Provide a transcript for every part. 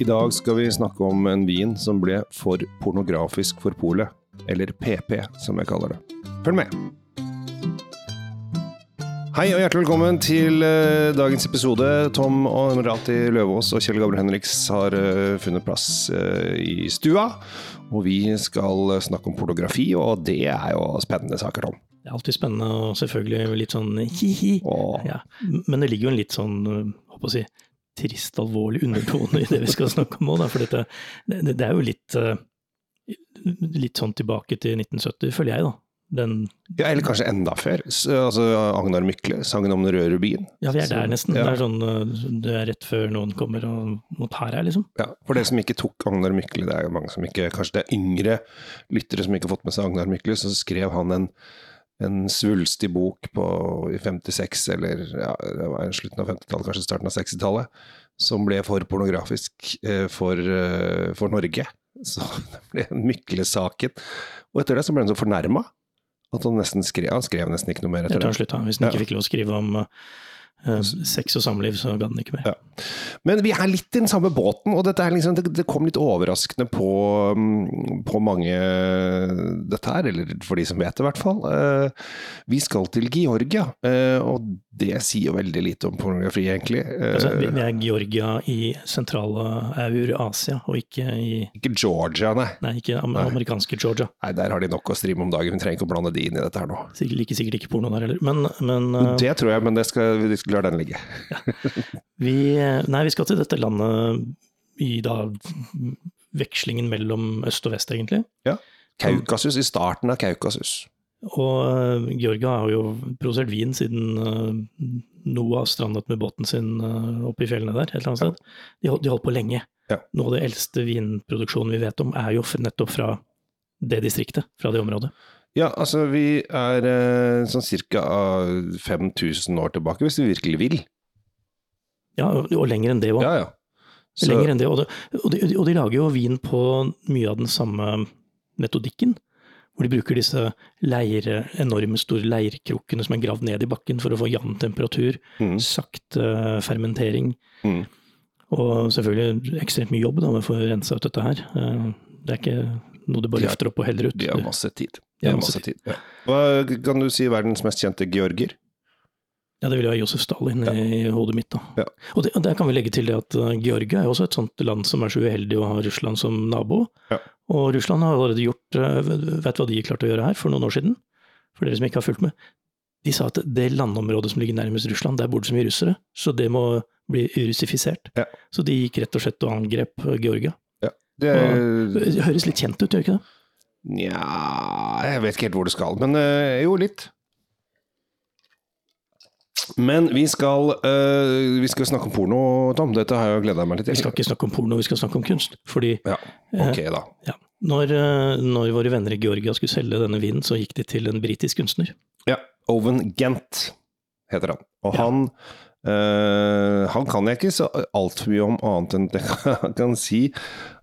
I dag skal vi snakke om en vin som ble for pornografisk for polet. Eller PP, som jeg kaller det. Følg med! Hei og hjertelig velkommen til uh, dagens episode. Tom og Emirati Løvaas og Kjell Gabriel Henriks har uh, funnet plass uh, i stua. Og vi skal snakke om pornografi, og det er jo spennende saker, Tom. Det er alltid spennende og selvfølgelig litt sånn hi-hi. Ja. Men det ligger jo en litt sånn, håper å si, trist, alvorlig undertone i det vi skal snakke om òg, for dette, det, det, er jo litt, litt sånn tilbake til 1970, føler jeg, da. Den, ja, eller kanskje enda før. Altså Agnar Mykle, sangen om den røde rubinen. Ja, vi er der nesten. Ja. Det er sånn det er rett før noen kommer og, mot her liksom. Ja, for dere som ikke tok Agnar Mykle, det er jo mange som ikke Kanskje det er yngre lyttere som ikke har fått med seg Agnar Mykle, så skrev han en, en svulstig bok på, i 56, eller ja, det var slutten av 50-tallet, kanskje starten av 60-tallet, som ble for pornografisk eh, for, eh, for Norge. Så det ble Mykle-saken. Og etter det så ble han så fornærma at han nesten skrev, han skrev nesten ikke noe mer etter det. Han slutta, hvis han ikke fikk lov å skrive om uh, sex og samliv, så gadd han ikke mer. Ja. Men vi er litt i den samme båten, og liksom, det, det, kom litt overraskende på, mm, på, mange dette her, eller for de som vet det i hvert fall. Uh, vi skal til Georgia, uh, og det sier jo veldig lite om pornografi, egentlig. Altså, vi er Georgia i sentrale Asia, og ikke i Ikke Georgia, nei. Nei, ikke am nei. amerikanske Georgia. Nei, der har de nok å streame om dagen, vi trenger ikke å blande de inn i dette her nå. Sikkert, like sikkert ikke porno der heller, men, men uh, Det tror jeg, men det skal, vi skal la den ligge. ja. vi, nei, vi skal til dette landet i da vekslingen mellom øst og vest, egentlig. Ja. Kaukasus, i starten av Kaukasus. Og uh, Georgia har jo produsert vin siden uh, Noah strandet med båten sin uh, oppe i fjellene der, et eller annet sted. De, de holdt på lenge. Ja. Noe av det eldste vinproduksjonen vi vet om, er jo nettopp fra det distriktet, fra det området. Ja, altså vi er sånn ca. 5000 år tilbake, hvis vi virkelig vil. Ja, og, lenger enn det òg. Ja, ja. Lenger enn det, og, det, og, de, og de lager jo vin på mye av den samme metodikken hvor de bruker disse leire, enorme store leirkrukkene som er gravd ned i bakken for å få jevn temperatur, mm. sakte fermentering. Mm. Og selvfølgelig ekstremt mye jobb da, med å få rensa ut dette her. Eh, det er ikke noe du bare løfter opp og heller ut. De har masse tid. De har masse tid. Ja. Hva kan du si verdens mest kjente georger? Ja, det vil jo ha Josef Stalin ja. i hodet mitt, da. Ja. Og, det, og, der kan vi legge til det at uh, Georgia er også et sånt land som er så uheldig å ha Russland som nabo. Ja. Og Russland har allerede gjort uh, Vet du hva de klarte å gjøre her for noen år siden? For dere som ikke har fulgt med. De sa at det landområdet som ligger nærmest Russland, der bor det så mye russere, så det må bli russifisert. Ja. Så de gikk rett og slett og angrep uh, Georgia. Ja. Det... Og, det høres litt kjent ut, gjør ikke det? Nja Jeg vet ikke helt hvor det skal, men jo, litt. Men vi skal, uh, vi skal, snakke om porno, Tom. Dette har jeg gleda meg litt til. Vi skal ikke snakke om porno, vi skal snakke om kunst. Fordi ja, ok da. Uh, ja. når, uh, når, våre venner i Georgia skulle selge denne vinen, så gikk de til en britisk kunstner. Ja. Owen Gent heter han. Og ja. han han kan jeg ikke så altfor mye om annet enn det jeg kan si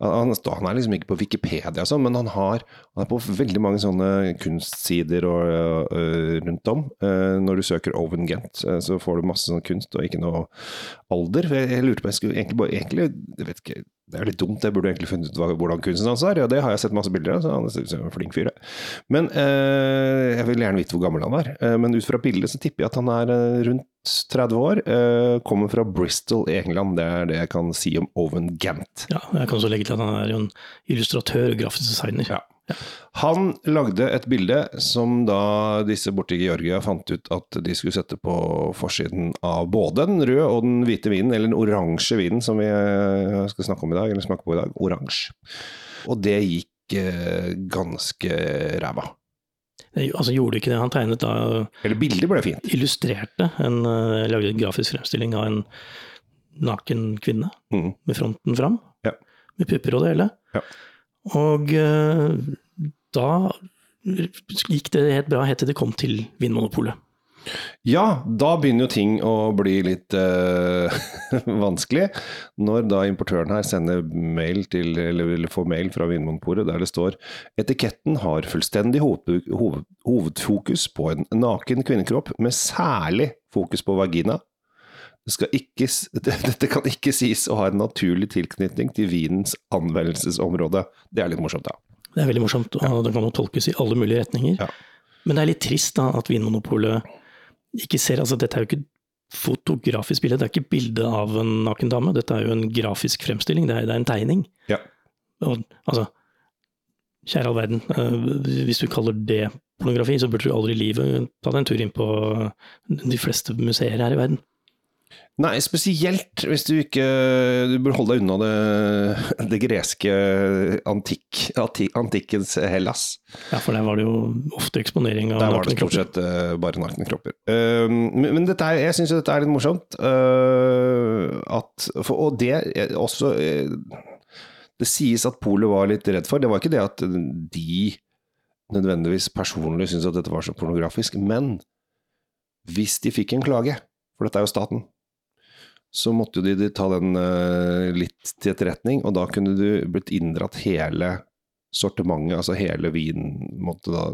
han, han, er liksom ikke på Wikipedia, sånn, men han, har, han, er på veldig mange sånne kunstsider og, uh, rundt om. Uh, når du søker Oven Gent, uh, så får du masse sånn kunst og ikke noe alder. Jeg, jeg lurte på, jeg skulle egentlig bare egentlig, jeg vet ikke, det er litt dumt, jeg burde egentlig funnet ut hvordan kunsten hans er. Ja, det har jeg sett masse bilder av, så han er en flink fyr. Men eh, jeg vil gjerne vite hvor gammel han er. Eh, men ut fra bildet så tipper jeg at han er eh, rundt 30 år. Eh, kommer fra Bristol i England, det er det jeg kan si om Owen Gant. Ja, jeg kan også legge til at han er en illustratør og grafisk designer. Ja. Han lagde et bilde som da disse borte i Georgia fant ut at de skulle sette på forsiden av både den røde og den hvite vinen, eller den oransje vinen som vi eh, skal snakke om i dag, eller smake på i dag. Oransje. Og det gikk eh, ganske ræva. Altså gjorde ikke det, han tegnet da Eller bildet ble fint. Illustrerte en, uh, lagde en grafisk fremstilling av en naken kvinne mm. med fronten fram. Ja. Med pupper og det hele. Ja. Og uh, da gikk det helt bra helt til det kom til Vinmonopolet. Ja, da begynner jo ting å bli litt uh, vanskelig. Når da importøren her sender mail til, eller får mail fra Vinmonopolet der det står etiketten har fullstendig hoved, hoved, hovedfokus på en naken kvinnekropp med særlig fokus på vagina. skal ikke, dette kan ikke sies å ha en naturlig tilknytning til vinens anvendelsesområde. Det er litt morsomt, da. Det er veldig morsomt, og det kan jo tolkes i alle mulige retninger. Ja. Men det er litt trist da, at Vinmonopolet ikke ser altså Dette er jo ikke fotografisk bilde, det er ikke bilde av en naken dame. Dette er jo en grafisk fremstilling, det er, det er en tegning. Ja. Og altså, kjære all verden, uh, hvis du kaller det pornografi, så burde du aldri i livet ta deg en tur inn på de fleste museer her i verden. Nei, spesielt hvis du ikke Du bør holde deg unna det, det greske antikk, antikkens Hellas. Ja, for der var det jo ofte eksponering av nakne kropper. Der var det stort sett uh, bare nakne kropper. Uh, men, men er, jeg syns dette er litt morsomt. Uh, at, for, og det er også Det sies at Polet var litt redd for. Det var ikke det at de nødvendigvis personlig syntes at dette var så pornografisk, men hvis de fikk en klage, for dette er jo staten så måtte de, de ta den uh, litt til etterretning, og da kunne du blitt inndratt hele sortimentet, altså hele vinen måtte da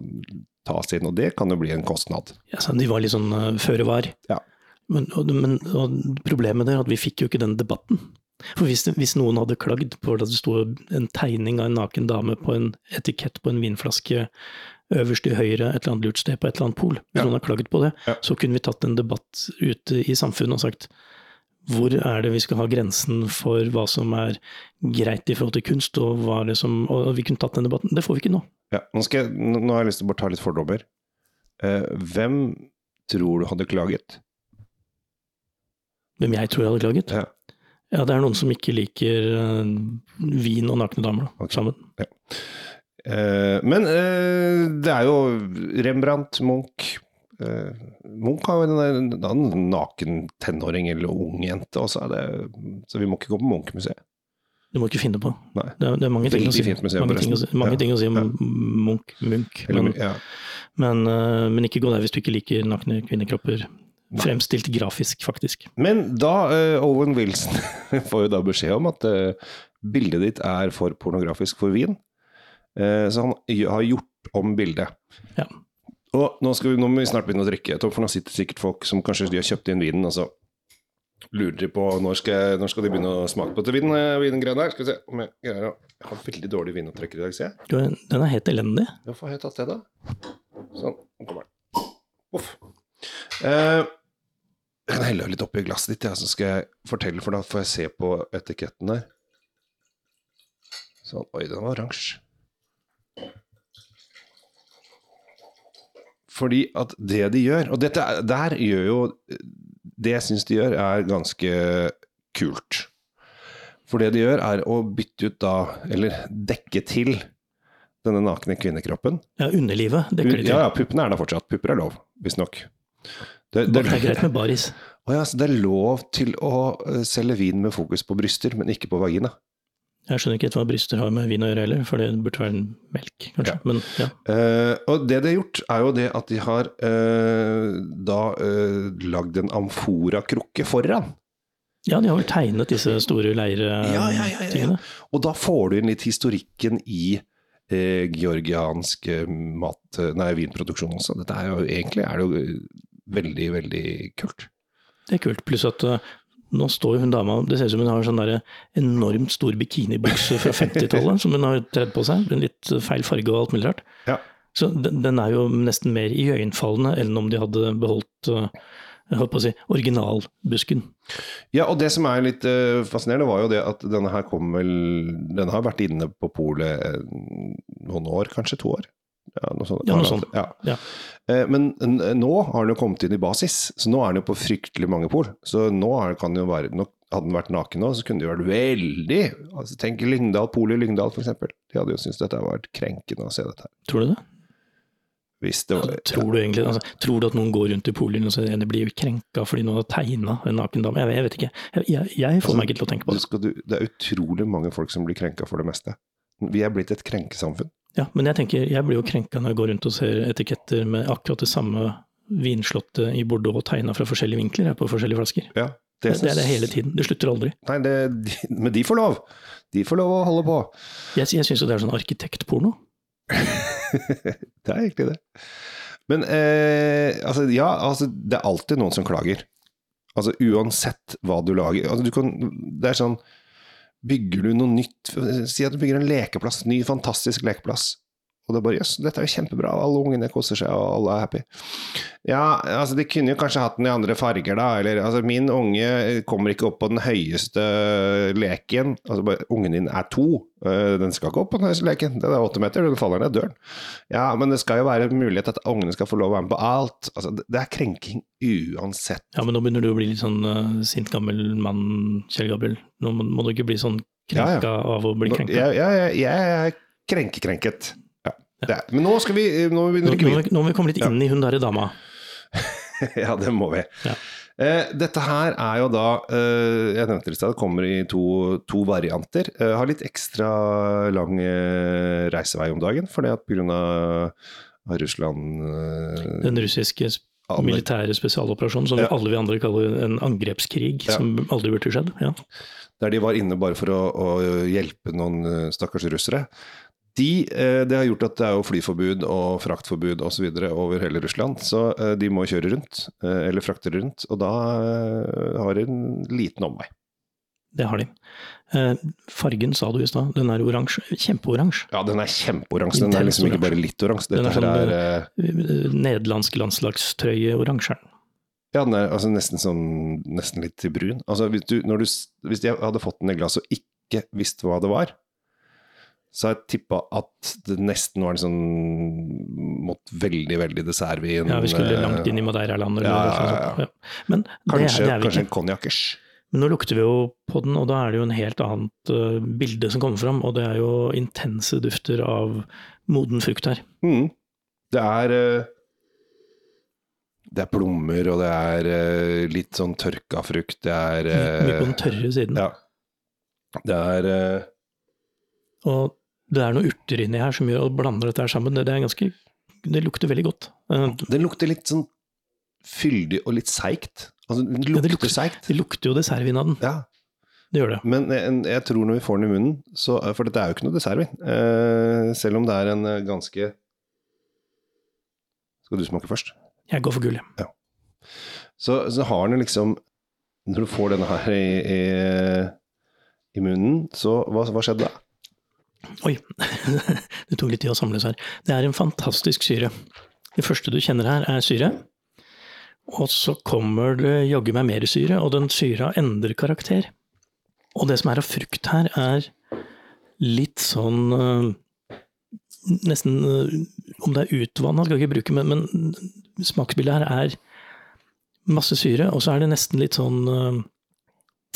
tas inn, og det kan jo bli en kostnad. Ja, så De var litt sånn uh, føre var. Ja. Men, og, men og problemet er at vi fikk jo ikke den debatten. For hvis, hvis, noen hadde klagd på at det sto en tegning av en naken dame på en etikett på en vinflaske øverst til høyre et eller annet lurt sted på et eller annet pol, hvis ja. noen hadde klaget på det, ja. så kunne vi tatt en debatt ute i samfunnet og sagt hvor er det vi skal ha grensen for hva som er greit i forhold til kunst, og er som Og vi kunne tatt den debatten. Det får vi ikke nå. Ja, nå, jeg, nå, har jeg lyst til å bare ta litt fordommer. Eh, hvem tror du hadde klaget? Hvem jeg tror jeg hadde klaget? Ja. ja det er noen som ikke liker uh, vin og nakne damer okay. sammen. Ja. Eh, men eh, det er jo Rembrandt, Munch, Munch har jo en, en naken tenåring eller ung jente, det, så vi må ikke gå på Munch-museet. Du må ikke finne på. Nei. Det, er, det er mange, ting å, si, mange, ting å, si, mange ja. ting å si, om ja. Munch. Munch men, ja. men, uh, men, ikke gå der hvis du ikke liker nakne kvinnekropper. Nei. Fremstilt grafisk, faktisk. Men da uh, Owen Wilson får jo da beskjed om at bildet ditt er for pornografisk for vin, så han har gjort om bildet. Ja. Og nå, vi, nå, må vi snart begynne å drikke, for nå sitter sikkert folk som kanskje de har kjøpt inn vinen, og så lurer de på når skal, når skal de begynne å smake på dette vin, eh, vingreiene her. Skal vi se om jeg greier å Jeg har veldig dårlig vinopptrekker i dag, ser jeg. Den er helt elendig. Hvorfor har jeg tatt det, da? Sånn. Nå kommer den. Uff. Eh, jeg kan helle litt oppi glasset ditt, ja, så skal jeg fortelle, for da får jeg se på etiketten der. Sånn. Oi, den var oransje. Fordi at det de gjør Og dette der gjør jo Det jeg syns de gjør, er ganske kult. For det de gjør, er å bytte ut da, eller dekke til, denne nakne kvinnekroppen. Ja, underlivet dekker de til. Ja, ja, puppene er da fortsatt. Pupper er lov, visstnok. Det, det, det, er greit med baris. Å ja, så det er lov til å eh, selge vin med fokus på bryster, men ikke på vagina? Jeg skjønner ikke hva bryster har med vin å gjøre heller, for det burde være en melk, kanskje. Ja. Men, ja. Uh, og det de har gjort, er jo det at de har uh, da uh, lagd en amforakrukke foran. Ja, de har vel tegnet disse store leire-tingene. Ja, og da får du inn litt historikken i eh, georgiansk mat, nei, vinproduksjon også. Dette er jo egentlig er det jo veldig, veldig kult. Det er kult, pluss at nå står hun dama Det ser ut som hun har en sånn der enormt stor bikinibukse fra 50-tallet som hun har tredd på seg. En litt feil farge og alt mulig rart. Ja. Så den, den, er jo nesten mer iøynefallende enn om de hadde beholdt uh, jeg holdt på å si, originalbusken. Ja, og det som er litt uh, fascinerende, var jo det at denne her kom vel Den har vært inne på polet eh, noen år, kanskje to år? Ja, noe sånt. Ja, noe sånt. Ja. Ja. Eh, men nå har den jo kommet inn i basis, så nå er den jo på fryktelig mange pol. Så nå kan den jo være Hadde den vært naken nå, så kunne det vært veldig altså, Tenk Lyngdal, Polet i Lyngdal f.eks. De hadde jo syntes dette vært krenkende å se dette her. Tror du det? Hvis det var, ja, tror, du egentlig, altså, tror du at noen går rundt i Polet og sier at de blir krenka fordi noen har tegna en naken dame? Jeg, jeg vet ikke. Jeg, jeg, jeg får altså, meg ikke til å tenke på det. Du, det er utrolig mange folk som blir krenka for det meste. Vi er blitt et krenkesamfunn. Ja, men jeg tenker, jeg blir jo krenka når jeg går rundt og ser etiketter med akkurat det samme vinslottet i Bordeaux tegna fra forskjellige vinkler på forskjellige flasker. Ja, det, det, er det hele tiden. Det slutter aldri. Nei, det, de, men de får lov. De får lov å holde på. Jeg, jeg syns jo det er sånn arkitektporno. det er egentlig det. Men eh, altså, ja, altså, det er alltid noen som klager. Altså uansett hva du lager. Altså, du kan, det er sånn Bygger du noe nytt Si at du bygger en lekeplass, ny, fantastisk lekeplass. Og det er bare jøss, dette er jo kjempebra, alle ungene koser seg, og alle er happy. Ja, altså de kunne jo kanskje hatt den i andre farger, da. Eller altså min unge kommer ikke opp på den høyeste leken. Altså bare, ungen din er to, øh, den skal ikke opp på den høyeste leken. Den er åtte meter, den faller ned døren. Ja, men det skal jo være mulighet at ungene skal få lov å være med på alt. Altså det er krenking uansett. Ja, men nå begynner du å bli litt sånn uh, sint gammel mann, Kjell Gabriel. Nå må, må, du ikke bli sånn krenka ja, ja. av å bli krenka. Ja, ja, ja, jeg er krenkekrenket. Ja. Men nå skal vi Nå må vi, nå, nå, nå må vi komme litt inn i hun derre dama. ja, det må vi. Ja. Eh, dette her er jo da eh, Jeg nevnte det i stad, det kommer i to, to varianter. Eh, har litt ekstra lang eh, reisevei om dagen, fordi at pga. Russland eh, Den russiske militære spesialoperasjonen, som ja. alle vi andre kaller en angrepskrig, ja. som aldri burde skjedd. Ja. Der de var inne bare for å, å hjelpe noen eh, stakkars russere. De, eh, det har gjort at det er jo flyforbud og fraktforbud osv. over hele Russland. Så eh, de må kjøre rundt, eh, eller frakte rundt. Og da har de en liten omvei. Det har de. Fargen sa du i stad, den er oransje. Kjempeoransje. Ja, den er kjempeoransje. Den er liksom ikke bare litt oransje. Den er sånn er, nederlandsk landslagstrøye oransje. Ja, den er altså nesten, sånn, nesten litt brun. Altså, hvis, du, du, hvis jeg hadde fått den i glasset og ikke visste hva det var, så jeg tippa at det nesten var en sånn mot veldig, veldig dessertvin. Ja, vi skulle langt inn i Madeiraland. Ja, ja, ja. Men kanskje, det, det kanskje en konjakkers. Men nå lukter vi jo på den, og da er det jo en helt annet uh, bilde som kommer fram. Og det er jo intense dufter av moden frukt her. Mm. Det er uh, Det er plommer, og det er uh, litt sånn tørka frukt. Det er Mye på den tørre siden. Ja. Det er Og det er noen urter inni her som gjør å blande dette her sammen. Det, er ganske, det lukter veldig godt. Eh, det lukter litt sånn fyldig og litt seigt. Altså, det lukter, ja, det lukter seigt. Det lukter jo dessertvin av den. Ja. Det gjør det. Men jeg, jeg, tror når vi får den i munnen, så, for dette er jo ikke noe dessertvin, eh, selv om det er en eh, ganske Skal du smake først? Jeg går for gull, ja. Så, så, har den liksom Når du får denne her i, i, i munnen, så hva, hva skjedde da? Oi, det tok litt tid å samles her. Det er en fantastisk syre. Det første du kjenner her, er syre. Og så kommer det jaggu meg mer syre, og den syra endrer karakter. Og det som er av frukt her, er litt sånn uh, Nesten uh, Om det er utvanna, skal jeg ikke bruke, men, men smaksbildet her er masse syre, og så er det nesten litt sånn uh,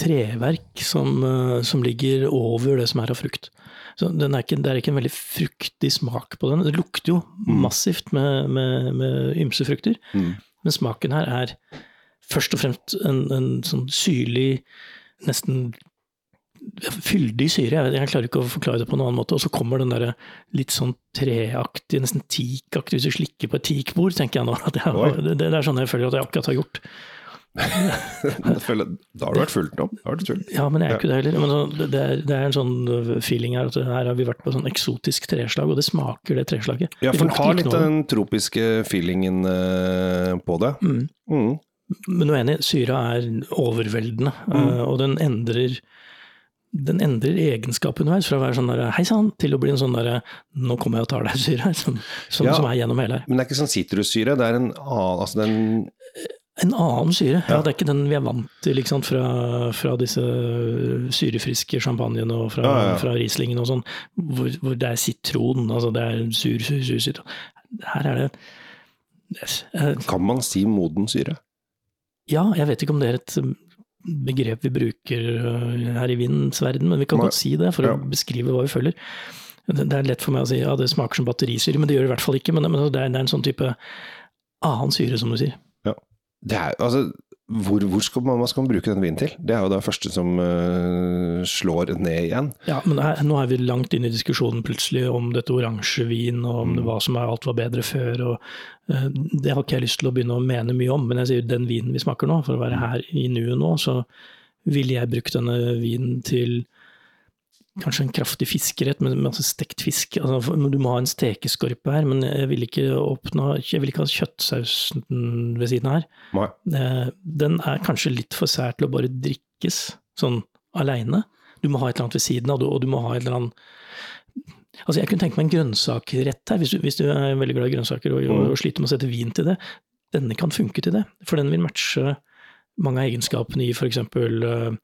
treverk som, som ligger over det som er av frukt. Så er ikke, det er ikke en veldig fruktig smak på den. Det lukter jo mm. massivt med, med, med ymse frukter, mm. men smaken her er først og fremst en, en sånn syrlig, nesten fyldig syre. Jeg, jeg, klarer ikke å forklare det på noen annen måte. Og så kommer den der litt sånn treaktig, nesten teakaktig, hvis du slikker på et teakbord, tenker jeg nå. Jeg, det, det, er sånn jeg føler at jeg akkurat har gjort da har du vært fullt opp. Ja, men jeg er ikke det heller. Men det, er, det er en sånn uh, feeling her at her har vi vært på sånn eksotisk treslag, og det smaker det treslaget. Ja, for den har litt den tropiske feelingen uh, på det. Mm. Mm. Men du er enig, syra er overveldende, mm. uh, og den endrer den endrer egenskap underveis, fra å være sånn der, hei sann, til å bli en sånn derre nå kommer jeg og tar deg-syre, som, som, ja, som, er gjennom hele her. Men det er ikke sånn sitrussyre, det er en annen altså den en annen syre. Ja. Det er ikke den vi er vant til liksom, fra, fra, disse syrefriske champagnene og fra, ja, ja. fra Rieslingen og sånn, hvor, hvor, det er sitron. Altså det er sur, sur, sur sitron. Her er det yes, Kan man si moden syre? Ja, jeg vet ikke om det er et begrep vi bruker øh, her i vindens verden, men vi kan godt si det for å beskrive hva vi føler. Det er lett for meg å si ja, det smaker som batterisyre, men det gjør det i hvert fall ikke. Men det det er en sånn type annen syre, som du sier. Det er, altså, hvor, hvor skal, man, hva skal man bruke den vinen til? Det er jo det første som uh, slår ned igjen. Ja, men her, nå er vi langt inn i diskusjonen plutselig om dette oransjevin, og om mm. det, hva som er alt var bedre før. og uh, Det har ikke jeg lyst til å begynne å mene mye om, men jeg sier den vinen vi smaker nå, for å være mm. her i nuet nå, så ville jeg brukt denne vinen til kanskje en kraftig fiskerett med masse stekt fisk. Altså, du må ha en stekeskorpe her, men jeg vil ikke åpne Jeg vil ikke ha kjøttsausen ved siden her. Nei. Eh, den er kanskje litt for sær til å bare drikkes sånn aleine. Du må ha et eller annet ved siden av, og du må ha et eller annet Altså, jeg kunne tenke meg en grønnsakrett her, hvis du, hvis du er veldig glad i grønnsaker og, og, og sliter med å sette vin til det. Denne kan funke til det, for den vil matche mange av egenskapene i f.eks. Uh,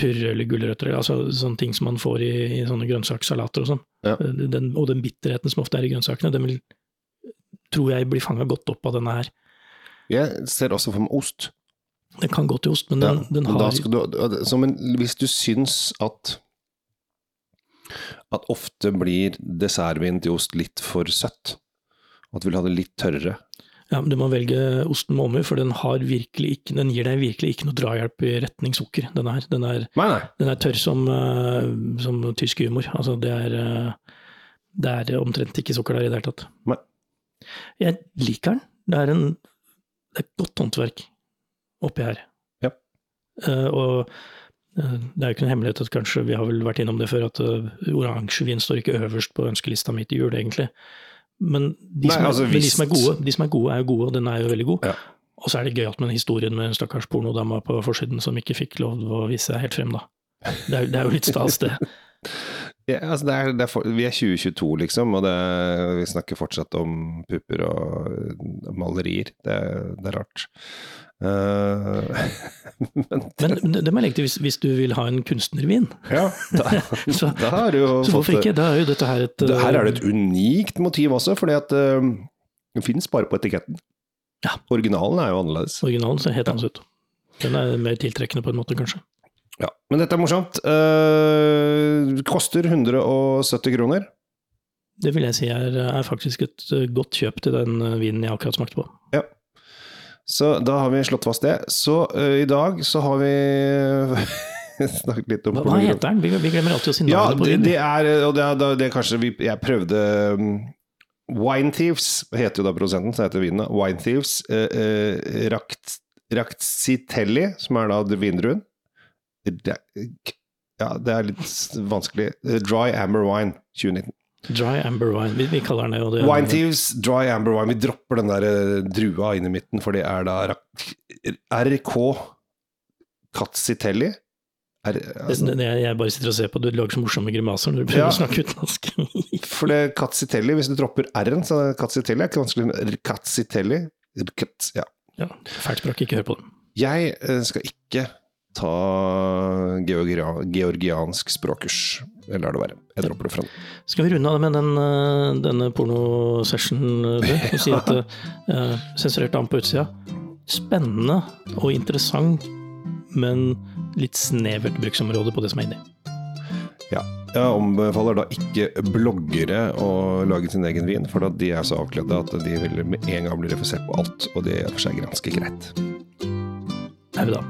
purre eller gulrøtter, altså sånne ting som man får i, i sånne grønnsakssalater og sånn. Ja. Den, og den bitterheten som ofte er i grønnsakene, den vil, tror jeg blir fanga godt opp av denne her. Jeg ser også for meg ost. Den kan gå til ost, men den, Ja, den har du, en, hvis du syns at at ofte blir dessertvin til ost litt for søtt, at du vil ha det litt tørrere Ja, men Du må velge osten med omhu, for den, har virkelig ikke, den gir deg virkelig ikke noe drahjelp i retning sukker. Den er, den er, Nei, nei. den er tørr som, eh, som tysk humor. Altså, det er, eh, det er omtrent ikke sukker der i det hele tatt. Nei. Jeg liker den. Det er, en, det er et godt håndverk oppi her. Ja. Uh, og uh, det er jo ikke noen hemmelighet at kanskje, vi har vel vært innom det før, at uh, oransjevin står ikke øverst på ønskelista mi til jul, egentlig. Men de, Nei, som, er, altså, men de som er gode, de som er gode, er jo gode, og den er jo veldig god. Ja. Og så er det gøyalt med den historien med en stakkars pornodama på forsiden som ikke fikk lov å vise seg helt frem, da. Det er, det er jo litt stas, det. Ja, altså det er, det for, vi er 2022, liksom, og det, vi snakker fortsatt om pupper og malerier. Det, er- det er rart. Eh, men Men det, må jeg legge til hvis, hvis du vil ha en kunstnervin. ja, da, Så, da har jo så hvorfor ikke? Da er jo dette her et det, Her er det et unikt motiv også, fordi at eh, det finnes bare på etiketten. Ja. Originalen er jo annerledes. Originalen ser helt annerledes ut. Den er mer tiltrekkende på en måte, kanskje. Ja, Men dette er morsomt. Uh, koster 170 kroner. Det vil jeg si er, er faktisk et godt kjøp til den vinen jeg akkurat smakte på. Så da har vi slått fast det. Så uh, i dag så har vi snakket litt om Hva, hva heter den? Vi, vi glemmer alltid å si Ja, navnet på det, vinen. det er Og det er, det er kanskje vi, Jeg prøvde um, Wine Thieves heter jo da produsenten, så heter vinen da. Wine Thieves. Uh, uh, Rakt, Raktsitelli, som er da vindruen. Ja, det er litt vanskelig. Eh, Dry Amber Wine 2019. Dry Amber Wine. Vi, vi kaller den jo det Wine Thieves, Dry Amber Wine. Vi dropper den der eh, drua inn i midten, for det er da RK Katsitelli. Er, altså, det, det, jeg bare sitter og ser på, du lager så morsomme grimaser når du prøver Ja. å snakke utenlandsk. For det er Katsitelli, hvis du dropper R-en, så det Katsitelli er ikke vanskelig. men Katsitelli ja. ja, fælt språk, ikke hør på det. Jeg eh, skal ikke ta georgia, georgiansk språkkurs. Eller lar det være. Jeg dropper det fra nå. Skal vi runde av med den, uh, denne pornosessionen, du? Og si at uh, sensurert dame på utsida. Spennende og interessant, men litt snevert bruksområde på det som er inni. Ja. Jeg anbefaler da ikke bloggere å lage sin egen vin, for da de er så avkledde at de vil med en gang bli refusert på alt, og det er for seg ganske greit. Er vi da.